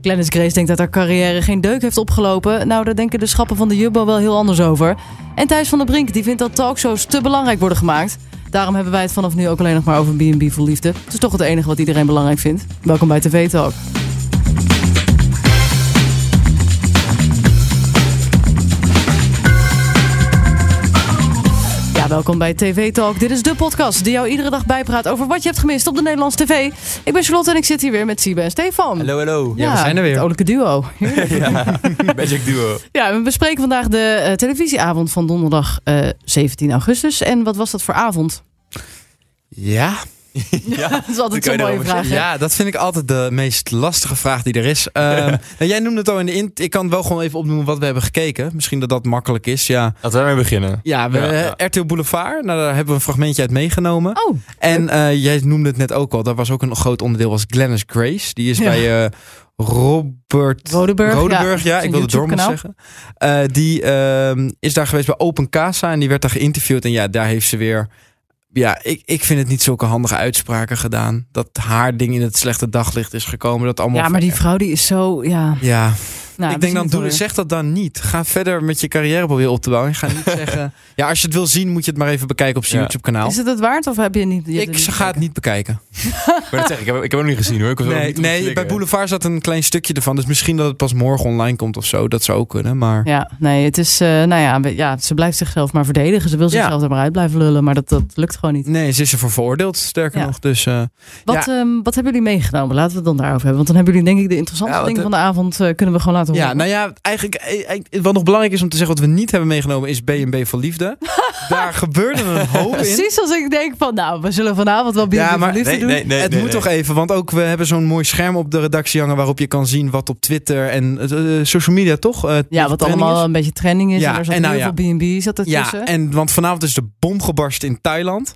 Glennis Grace denkt dat haar carrière geen deuk heeft opgelopen. Nou, daar denken de schappen van de Jumbo wel heel anders over. En Thijs van der Brink die vindt dat talkshows te belangrijk worden gemaakt. Daarom hebben wij het vanaf nu ook alleen nog maar over B&B voor liefde. Het is toch het enige wat iedereen belangrijk vindt. Welkom bij TV Talk. Welkom bij TV Talk. Dit is de podcast die jou iedere dag bijpraat over wat je hebt gemist op de Nederlandse tv. Ik ben Charlotte en ik zit hier weer met Siebe en Stefan. Hallo, hallo. Ja, we zijn er weer. Het olijke duo. Ja, Magic Duo. Ja, we bespreken vandaag de eh, televisieavond van donderdag eh, 17 augustus. En wat was dat voor avond? Ja, Ja, Dat is altijd zo'n mooie vraag. hè? ja, dat vind ik altijd de meest lastige vraag die er is. Ehm, nou, jij noemde het al in de int. Ik kan wel gewoon even opnoemen wat we hebben gekeken. Misschien dat dat makkelijk is. Ja, Laten we mee beginnen. ja, we, Ja, ja. RTL Boulevard. Nou, daar hebben we een fragmentje uit meegenomen. Oh, En eh, jij noemde het net ook al. Daar was ook een groot onderdeel was Glennis Grace. Die is Ja. bij eh, Robert Rodeburg. Rodeburg, ja, Zijn ik wilde Dormans zeggen. Eh, die ehm, is daar geweest bij Open Casa en die werd daar geïnterviewd. En ja, daar heeft ze weer... Ja, ik, ik vind het niet zulke handige uitspraken gedaan. Dat haar ding in het slechte daglicht is gekomen. Dat allemaal Ja, maar die vrouw die is zo, ja. Ja, Nou, ik denk dan, doe, zeg dat dan niet. Ga verder met je carrière proberen op te bouwen. Ga niet zeggen... Ja, als je het wil zien, moet je het maar even bekijken op zijn Ja. YouTube-kanaal. Is het het waard of heb je niet? je Ik niet ga het niet bekeken. Ik wil het zeggen, ik heb, ik heb hem niet gezien hoor. Ik was ook Nee, niet nee bij Boulevard zat een klein stukje ervan. Dus misschien dat het pas morgen online komt of zo. Dat zou ook kunnen. Maar Ja, nee, het is, eh, nou ja, we- ja, ze blijft zichzelf maar verdedigen. Ze wil Ja. zichzelf er maar uit blijven lullen, maar dat, dat lukt gewoon niet. nee, ze is ervoor veroordeeld, sterker Ja. nog. Dus eh, Wat, ehm, wat hebben jullie meegenomen? Laten we het dan daarover hebben. Want dan hebben jullie denk ik de interessantste Ja, wat dingen de- van de avond eh, kunnen we gewoon laten horen. ja, nou ja, eigenlijk eh, eh, wat nog belangrijk is om te zeggen wat we niet hebben meegenomen is B&B voor liefde. Daar gebeurde een hoop in. Precies als ik denk van, nou, we zullen vanavond wel bier Ja, maar- liefde Nee, doen. nee, nee. het nee, moet nee. toch even, want ook we hebben zo'n mooi scherm op de redactie hangen waarop je kan zien wat op Twitter en eh, eh, social media toch? eh, Ja, wat allemaal is. een beetje trending is. Ja, en er zat en nou heel veel B&B zat ertussen. Ja, en want vanavond is de bom gebarst in Thailand.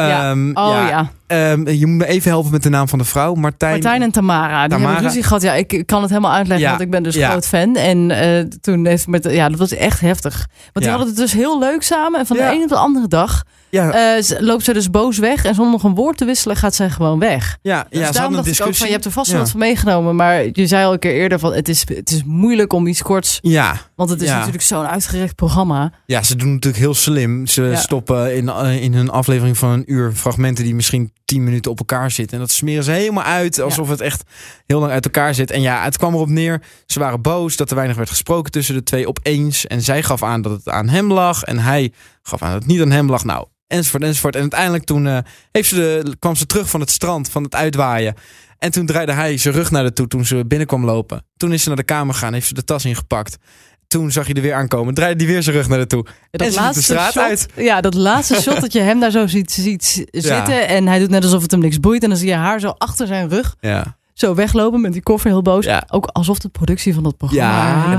Ja. Ehm, oh ja, ehm, je moet me even helpen met de naam van de vrouw. Martijn. Martijn en Tamara. Die Tamara. hebben ruzie gehad. Ja, ik kan het helemaal uitleggen, Ja, want ik ben dus groot fan. En eh, toen heeft met, ja, dat was echt heftig. Want die hadden het dus heel leuk samen. En van de ene op de andere dag Ja, eh, loopt ze dus boos weg. En zonder nog een woord te wisselen gaat zij gewoon weg. ja, Dus ja daarom een dacht ik ook discussie. van, je hebt er vast wel Ja. wat van meegenomen. Maar je zei al een keer eerder van, het is, het is moeilijk om iets korts. Ja, Want het is Ja. natuurlijk zo'n uitgerekt programma. ja, ze doen natuurlijk heel slim. Ze stoppen in, eh, in hun aflevering van een uur fragmenten die misschien tien minuten op elkaar zitten. En dat smeren ze helemaal uit alsof het echt heel lang uit elkaar zit. En ja, het kwam erop neer. Ze waren boos dat er weinig werd gesproken tussen de twee opeens. En zij gaf aan dat het aan hem lag. En hij gaf aan dat het niet aan hem lag. Nou, enzovoort, enzovoort. En uiteindelijk toen eh, heeft ze de, kwam ze terug van het strand, van het uitwaaien. En toen draaide hij zijn rug naar de toe toen ze binnenkwam lopen. Toen is ze naar de kamer gegaan, heeft ze de tas ingepakt. Toen zag je er weer aankomen, draaide hij weer zijn rug naar de toe. Dat En ze liep de straat shot, uit. Ja, dat laatste shot dat je hem daar zo ziet, ziet zitten. En hij doet net alsof het hem niks boeit. En dan zie je haar zo achter zijn rug Ja. Zo weglopen met die koffer heel boos. Ja. Ook alsof de productie van dat programma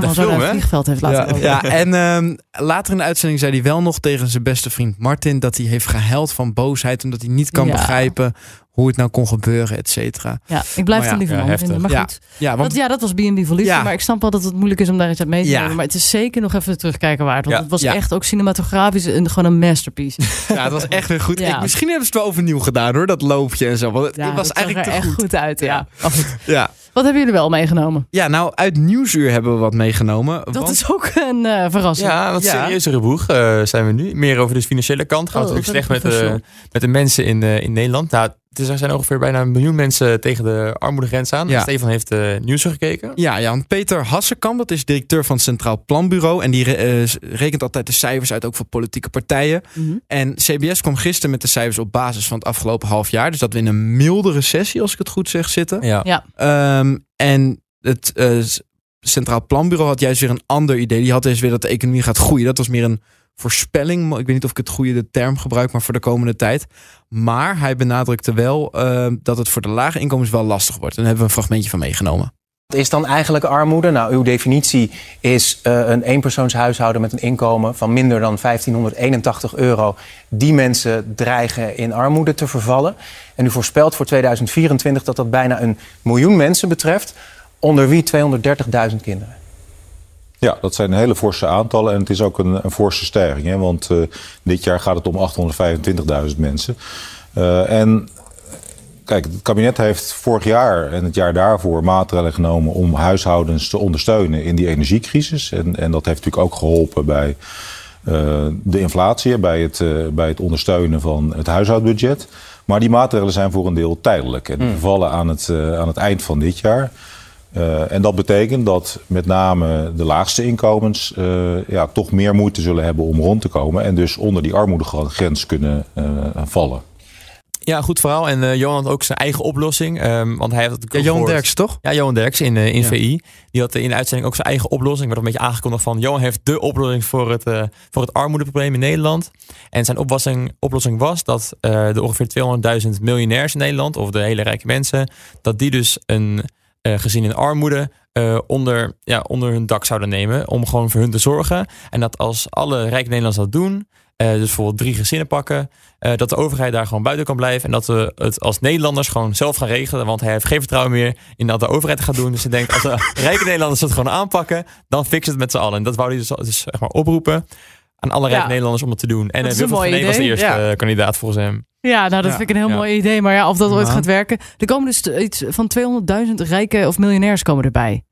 Ja, zo film, naar het vliegveld heeft laten Ja, lopen. ja, en ehm, later in de uitzending zei hij wel nog tegen zijn beste vriend Martin dat hij heeft gehuild van boosheid omdat hij niet kan Ja. begrijpen hoe het nou kon gebeuren, et cetera. Ja, ik blijf een ja, lieve ja, vinden. Maar Ja, goed, Ja, dat, want ja, dat was B&B voor liefde. Ja. Maar ik snap wel dat het moeilijk is om daar iets uit mee te Ja. nemen. Maar het is zeker nog even terugkijken waard. Want Ja. het was Ja. echt ook cinematografisch een, gewoon een masterpiece. ja, het was echt weer goed. Ja. Ik, misschien hebben ze het wel overnieuw gedaan hoor, dat loopje en zo. Want het, Ja, het was dat eigenlijk er te echt goed. goed, uit. Ja. Ja. Wat hebben jullie wel meegenomen? ja, nou uit Nieuwsuur hebben we wat meegenomen. Dat want- is ook een eh, verrassing. Ja, wat Ja. serieuzere boeg eh, zijn we nu. Meer over de financiële kant. Gaat Oh, natuurlijk slecht met, dat met de mensen in, eh, in Nederland. Nou, het is- er zijn ongeveer bijna een miljoen mensen tegen de armoedegrens aan. Ja. Stefan heeft uh, nieuws gekeken. Ja, ja, want Peter Hassekamp, dat is directeur van het Centraal Planbureau. En die re- eh, rekent altijd de cijfers uit, ook voor politieke partijen. Mhm. En CBS kwam gisteren met de cijfers op basis van het afgelopen half jaar. Dus dat we in een milde recessie, als ik het goed zeg, zitten. Ja. Ja. Ehm, en het eh, Centraal Planbureau had juist weer een ander idee. Die had dus weer dat de economie gaat groeien. Dat was meer een voorspelling. Ik weet niet of ik het goede term gebruik, maar voor de komende tijd. Maar hij benadrukte wel eh, dat het voor de lage inkomens wel lastig wordt. En daar hebben we een fragmentje van meegenomen. Wat is dan eigenlijk armoede? Nou, uw definitie is uh, een eenpersoonshuishouden met een inkomen van minder dan 1581 euro. Die mensen dreigen in armoede te vervallen. En u voorspelt voor 2024 dat dat bijna een miljoen mensen betreft, onder wie 230.000 kinderen. Ja, dat zijn hele forse aantallen en het is ook een, een forse stijging. Hè? Want uh, dit jaar gaat het om 825.000 mensen. Uh, en kijk, het kabinet heeft vorig jaar en het jaar daarvoor maatregelen genomen om huishoudens te ondersteunen in die energiecrisis. En, en dat heeft natuurlijk ook geholpen bij uh, de inflatie, bij het, bij het ondersteunen van het huishoudbudget. Maar die maatregelen zijn voor een deel tijdelijk en die vervallen aan het, aan het eind van dit jaar. Uh, en dat betekent dat met name de laagste inkomens uh, ja, toch meer moeite zullen hebben om rond te komen. En dus onder die armoedegrens kunnen uh, vallen. Ja, goed verhaal. En uh, Johan had ook zijn eigen oplossing. Um, want hij had het ja, Johan Derks, toch? Ja, Johan Derks in, uh, in ja. VI. Die had in de uitzending ook zijn eigen oplossing. werd een beetje aangekondigd van... Johan heeft de oplossing voor het, uh, voor het armoedeprobleem in Nederland. En zijn oplossing, oplossing was dat de ongeveer 200.000 miljonairs in Nederland... of de hele rijke mensen... dat die dus een gezin in armoede... onder, ja, onder hun dak zouden nemen om gewoon voor hun te zorgen. En dat als alle rijke Nederlanders dat doen, uh, dus bijvoorbeeld drie gezinnen pakken. Dat de overheid daar gewoon buiten kan blijven. En dat we het als Nederlanders gewoon zelf gaan regelen. Want hij heeft geen vertrouwen meer in dat de overheid gaat doen. Dus hij denkt, als de rijke Nederlanders het gewoon aanpakken, dan fixen het met z'n allen. En dat wou hij dus, dus zeg maar oproepen aan alle rijke ja. Nederlanders om het te doen. En Wilfried was de eerste ja. kandidaat volgens hem. Ja, nou dat ja. vind ik een heel mooi idee. Maar ja, of dat ooit gaat werken. Er komen dus iets van 200.000 rijke of miljonairs komen erbij.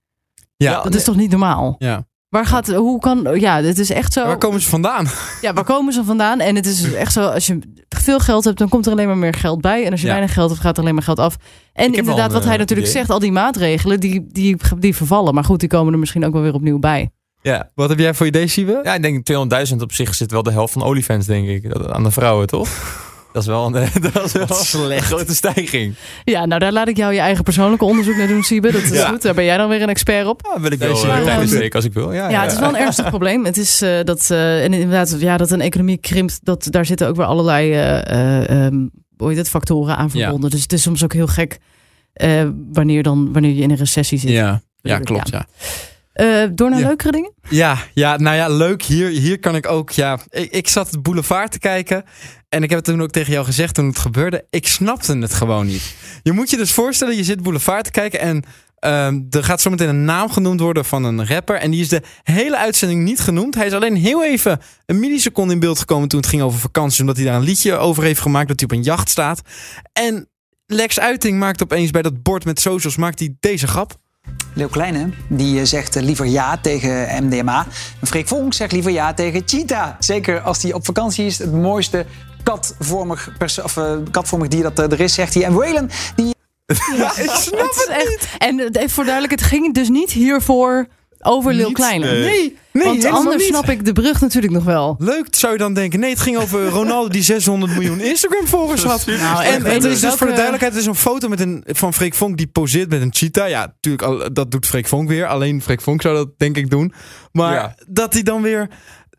Ja, dat is toch niet normaal? Ja. Waar gaat, hoe kan, ja, het is echt zo. Waar komen ze vandaan? Ja, waar komen ze vandaan? En het is echt zo, als je veel geld hebt, dan komt er alleen maar meer geld bij. En als je ja. weinig geld hebt, gaat er alleen maar geld af. En inderdaad, wat hij natuurlijk idee. zegt, al die maatregelen, die, die, die vervallen. Maar goed, die komen er misschien ook wel weer opnieuw bij. Ja. Wat heb jij voor idee, Siebe? Ja, ik denk 200.000 op zich zit wel de helft van olifants, denk ik. Aan de vrouwen, toch? Dat is wel een, dat is wel slecht. een grote stijging. Ja, nou daar laat ik jou je eigen persoonlijke onderzoek naar doen, Siebe. Dat is ja. goed. Daar ben jij dan weer een expert op. Ja, wil ik wel een kleine steek als ik wil. Ja, ja, ja, het is wel een ernstig probleem. Het is uh, dat, uh, en inderdaad, ja, dat een economie krimpt. Dat, daar zitten ook weer allerlei uh, um, het, factoren aan verbonden. Dus het is soms ook heel gek wanneer, dan, wanneer je in een recessie zit. Ja, ja klopt. ja. Uh, door naar ja. leukere dingen? Ja, ja, nou ja, leuk. Hier, hier kan ik ook. Ja, ik, ik zat het boulevard te kijken. En ik heb het toen ook tegen jou gezegd toen het gebeurde. Ik snapte het gewoon niet. Je moet je dus voorstellen, je zit boulevard te kijken. En um, er gaat zometeen een naam genoemd worden van een rapper. En die is de hele uitzending niet genoemd. Hij is alleen heel even een milliseconde in beeld gekomen toen het ging over vakantie. Omdat hij daar een liedje over heeft gemaakt. Dat hij op een jacht staat. En Lex Uiting maakt opeens bij dat bord met socials maakt hij deze grap. Leeuw Kleine die zegt liever ja tegen MDMA. En Freek Vonk zegt liever ja tegen cheetah. Zeker als hij op vakantie is. Het mooiste katvormig, of, uh, katvormig dier dat uh, er is, zegt hij. En Waylon die... Ja, ik snap het echt. En even voor duidelijk, het ging dus niet hiervoor over Leeuw Kleine. Nee, nee, nee Want anders niet. snap ik de brug natuurlijk nog wel. Leuk, zou je dan denken. Nee, het ging over Ronaldo die 600 miljoen Instagram-volgers had. Nou, en het is dus voor de duidelijkheid, het is een foto met een, van Freek Vonk die poseert met een cheetah. Ja, natuurlijk, dat doet Freek Vonk weer. Alleen Freek Vonk zou dat denk ik doen. Maar ja. dat hij dan weer...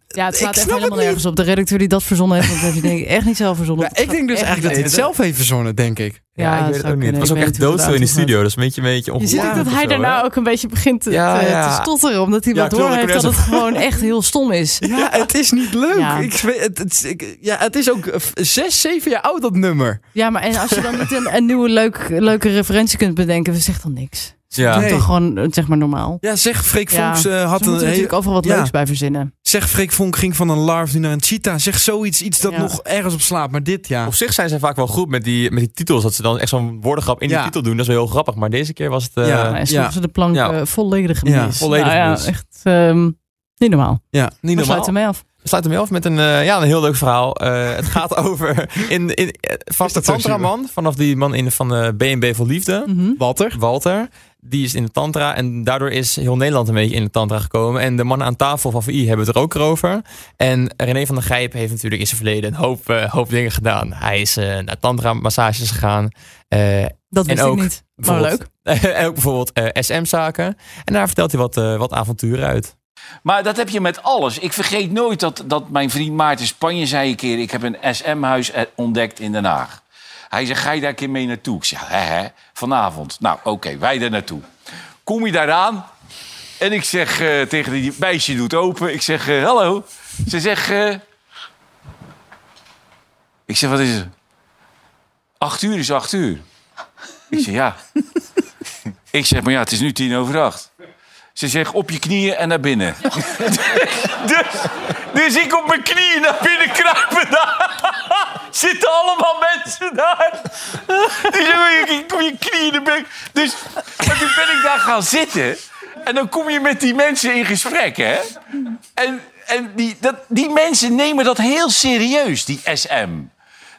Ja, het staat echt helemaal nergens op. De redacteur die dat verzonnen heeft, dat heeft hij denk ik echt niet zelf verzonnen. Ja, ik denk dus eigenlijk dat hij het zelf heeft verzonnen, denk ik. Ja, ja ik weet het ook niet. Het was ook echt doodstil in de studio. Dat is een beetje, een beetje Je ziet ook dat hij daarna ook een beetje begint te, ja, ja. te stotteren. Omdat hij wat door heeft dat het gewoon echt heel stom is. Ja, het is niet leuk. Ik, het, het, ik, ja, het is ook zes, zeven jaar oud, dat nummer. Ja, maar en als je dan niet een, een nieuwe leuk, leuke referentie kunt bedenken, zegt dan niks. Ja. Nee. Toch gewoon, zeg maar, normaal. Ja, zeg Freek Vonk ja. uh, had een... natuurlijk overal wat leuks bij verzinnen. Zeg Freek Vonk ging van een larf nu naar een cheetah. Zeg zoiets, iets dat nog ergens op slaat. Maar dit, ja. Op zich zijn ze vaak wel goed met die, met die titels. Dat ze dan echt zo'n woordengrap in die titel doen. Dat is wel heel grappig. Maar deze keer was het... Uh, ja, en ja. ze de plank uh, volledig gemist. Ja, volledig nou, ja, echt um, niet normaal. Ja, niet normaal. sluiten mee af. We sluiten mee af met een, uh, ja, een heel leuk verhaal. Uh, het gaat over in, in, vast de tantra-man. Vanaf die man in, van de BNB voor Liefde. Mm -hmm. Walter. Walter. Die is in de tantra. En daardoor is heel Nederland een beetje in de tantra gekomen. En de mannen aan tafel van VI hebben het er ook over. En René van der Grijp heeft natuurlijk in zijn verleden een hoop, uh, hoop dingen gedaan. Hij is naar tantra-massages gegaan. dat wist en ook, ik niet. Maar leuk. en ook bijvoorbeeld SM-zaken. En daar vertelt hij wat, wat avonturen uit. Maar dat heb je met alles. Ik vergeet nooit dat, dat mijn vriend Maarten Spanje zei een keer... ik heb een SM-huis ontdekt in Den Haag. Hij zei, ga je daar een keer mee naartoe? Ik zei, hè, hè, vanavond. Nou, oké, wij daar naartoe. Kom je daar aan? En ik zeg uh, tegen die meisje, doet open. Ik zeg, uh, hallo. Ze zegt... Uh... Ik zeg, wat is het? Acht uur is acht uur. Ik zeg, ja. ik zeg, maar ja, het is nu tien over acht. Ze zegt op je knieën en naar binnen. dus, dus ik op mijn knieën naar binnen kruipen. Zitten allemaal mensen daar. Die je, kom je knie in de bek. Dus toen ben ik daar gaan zitten. En dan kom je met die mensen in gesprek, hè. En, en die, dat, die mensen nemen dat heel serieus, die SM.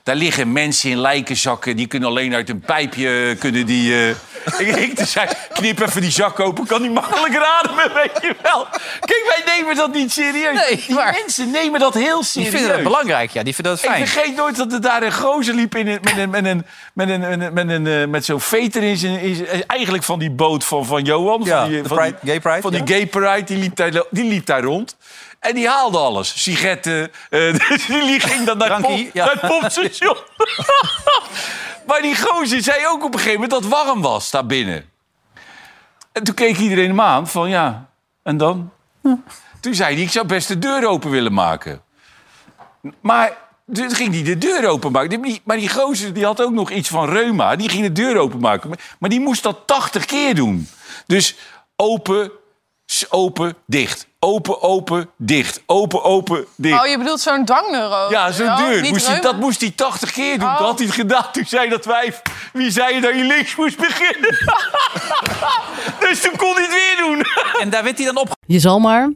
Daar liggen mensen in lijkenzakken. Die kunnen alleen uit een pijpje... Kunnen die, eh, ik, ik zei, knip even die zak open. Kan die makkelijker ademen, weet je wel. Kijk, wij nemen dat niet serieus. Nee, die maar- mensen nemen dat heel Die serieus. vinden dat belangrijk, ja. Die vinden dat Ik fijn. vergeet nooit dat er daar een gozer liep in een, met, een, met, een, met, een, met, een, met, een, eh, met zo'n veter in zijn... Eigenlijk van die boot van, van Johan. Ja, van die, van Pride- die- Gay Pride, Van die gay pride, die liep daar, die liep daar rond. En die haalde alles. Sigaretten. eh, dus die ging dan naar het Drankie, pomp- ja. naar het. maar die gozer zei ook op een gegeven moment dat het warm was daar binnen. En toen keek iedereen hem aan van ja, en dan? Toen zei hij, ik zou best de deur open willen maken. Maar toen ging hij de deur openmaken. Maar die gozer die had ook nog iets van reuma. Die ging de deur openmaken. Maar- Maar die moest dat 80 keer doen. Dus open, open, dicht. Open, open, dicht. Open, open, dicht. Oh, je bedoelt zo'n dwangneuro? Ja, zo'n Oh, deur. niet Moest hij, dat moest hij 80 keer doen. Oh. Dat had hij het gedaan. Toen zei dat wijf... Wie zei je dat je links moest beginnen? dus toen kon hij het weer doen. En daar werd hij dan op. Je zal maar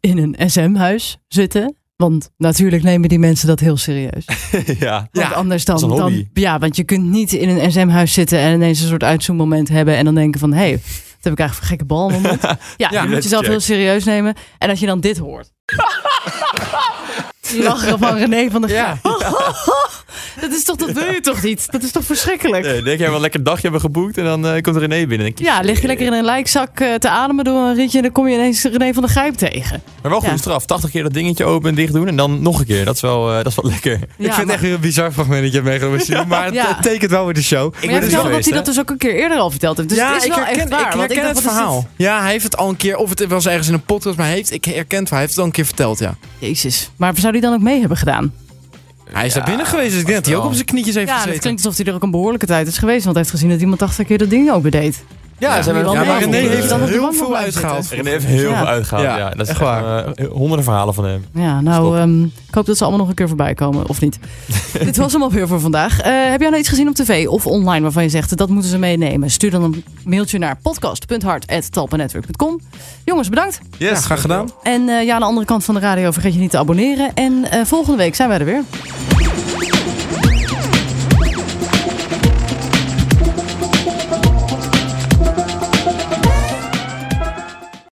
in een SM-huis zitten. Want natuurlijk nemen die mensen dat heel serieus. ja. Want anders dan, dan. Ja, want je kunt niet in een SM-huis zitten en ineens een soort uitzoommoment hebben. En dan denken van: hé, hey, heb ik eigenlijk een gekke bal in mijn mond? Ja, je moet jezelf check. heel serieus nemen. En als je dan dit hoort. Die lachen van René van der Graaf. Dat is toch, dat wil je toch niet? Dat is toch verschrikkelijk? Nee, denk jij wel een lekker dagje hebben geboekt en dan eh, komt René binnen. Denk je, Ja, lig je lekker in een lijkzak eh, te ademen door een ritje en dan kom je ineens René van der Grijp tegen. Maar wel goede Ja. straf. 80 keer dat dingetje open en dicht doen en dan nog een keer. Dat is wel, eh, dat is wel lekker. Ja, ik vind het echt weer een bizar fragment dat je hebt meegenomen. Maar het, tekent wel weer de show. Maar jij vertelde dat hij dat dus ook een keer eerder al verteld heeft. Dus ja, het is ik wel herken, echt waar. ik dacht, het verhaal. Ja, hij heeft het al een keer, of het was ergens in een podcast, maar hij heeft, ik herken het, hij heeft het al een keer verteld, ja. Jezus. Maar zou hij dan ook mee hebben gedaan? Hij is daar binnen geweest, dus ik denk dat hij ook op zijn knietjes heeft Ja, het gezeten. klinkt alsof hij er ook een behoorlijke tijd is geweest. Want hij heeft gezien dat iemand 80 keer dat ding ook deed. Ja, ze hebben wel Ja, maar. René Dat heeft dan heel veel uitgehaald. René heeft heel veel uitgehaald. Ja, dat is echt waar. eh, honderden verhalen van hem. Ja, nou, ehm, ik hoop dat ze allemaal nog een keer voorbij komen. Of niet. Dit was hem alweer voor vandaag. Eh, heb jij nou iets gezien op tv of online waarvan je zegt dat moeten ze meenemen? Stuur dan een mailtje naar podcast.hart.talpanetwerk.com. Jongens, bedankt. Ja, graag gedaan. En eh, ja, aan de andere kant van de radio vergeet je niet te abonneren. En eh, volgende week zijn wij er weer.